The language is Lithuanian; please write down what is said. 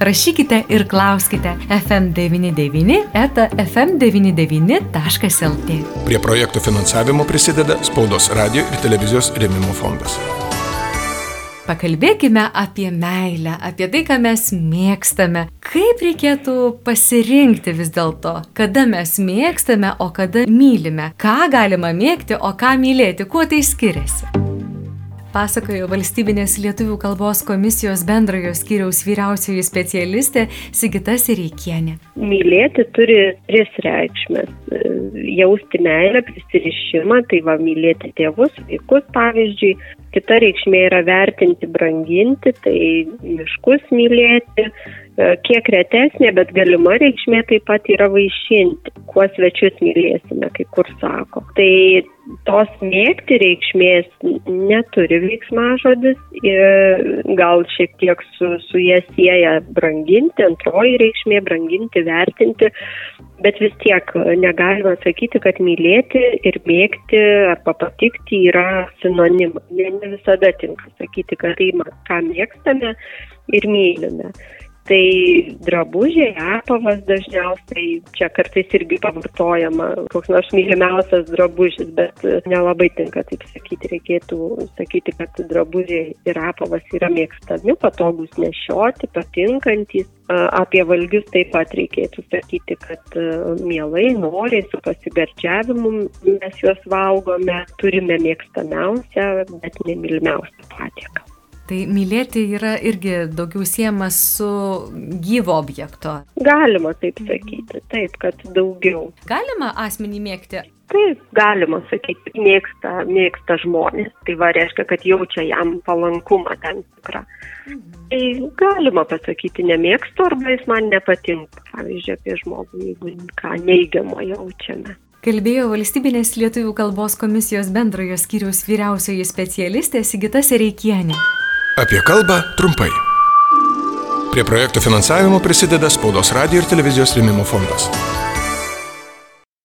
Rašykite ir klauskite FM99 eta fm99.lt. Prie projektų finansavimo prisideda Spaudos radio ir televizijos rėmimo fondas. Pakalbėkime apie meilę, apie tai, ką mes mėgstame. Kaip reikėtų pasirinkti vis dėlto, kada mes mėgstame, o kada mylime. Ką galima mėgti, o ką mylėti, kuo tai skiriasi pasakojo valstybinės lietuvių kalbos komisijos bendrojo skyriaus vyriausioji specialistė Sigita Sireikienė. Mylėti turi tris reikšmės. Jausti meilę, prisirišimą, tai va mylėti tėvus, vaikus pavyzdžiui. Kita reikšmė yra vertinti, branginti, tai miškus mylėti, kiek retesnė, bet galima reikšmė taip pat yra vaišinti, kuo svečius mylėsime, kaip kur sako. Tai tos mėgti reikšmės neturi veiksmažodis ir gal šiek tiek su, su jie sieja branginti, antroji reikšmė branginti, vertinti, bet vis tiek negalima sakyti, kad mylėti ir mėgti arba patikti yra sinonimai. Ne, ne visada tinka sakyti, kad tai, ką mėgstame ir mylime. Tai drabužiai, apavas dažniausiai, čia kartais irgi pavartojama, koks nors mylimiausias drabužis, bet nelabai tinka taip sakyti, reikėtų sakyti, kad drabužiai ir apavas yra mėgstami, patogus nešioti, patinkantys. Apie valgius taip pat reikėtų sakyti, kad mielai, noriai, su pasigardžiavimu mes juos valgome, turime mėgstamiausią, bet nemylimiausią patiekalą. Tai mylėti yra irgi daugiau siejamas su gyvo objekto. Galima taip sakyti, taip, kad daugiau. Galima asmenį mėgti? Taip, galima sakyti, mėgsta, mėgsta žmonės. Tai va reiškia, kad jaučia jam palankumą tam tikrą. Mhm. Tai galima pasakyti, nemėgstu arba jis man nepatinka. Pavyzdžiui, apie žmogų, jeigu ką neigiamo jaučiame. Kalbėjo valstybinės lietuvių kalbos komisijos bendrojo skyriaus vyriausioji specialistė Sigita Sereikienė. Apie kalbą trumpai. Prie projektų finansavimo prisideda Spaudos radio ir televizijos rėmimo fondas.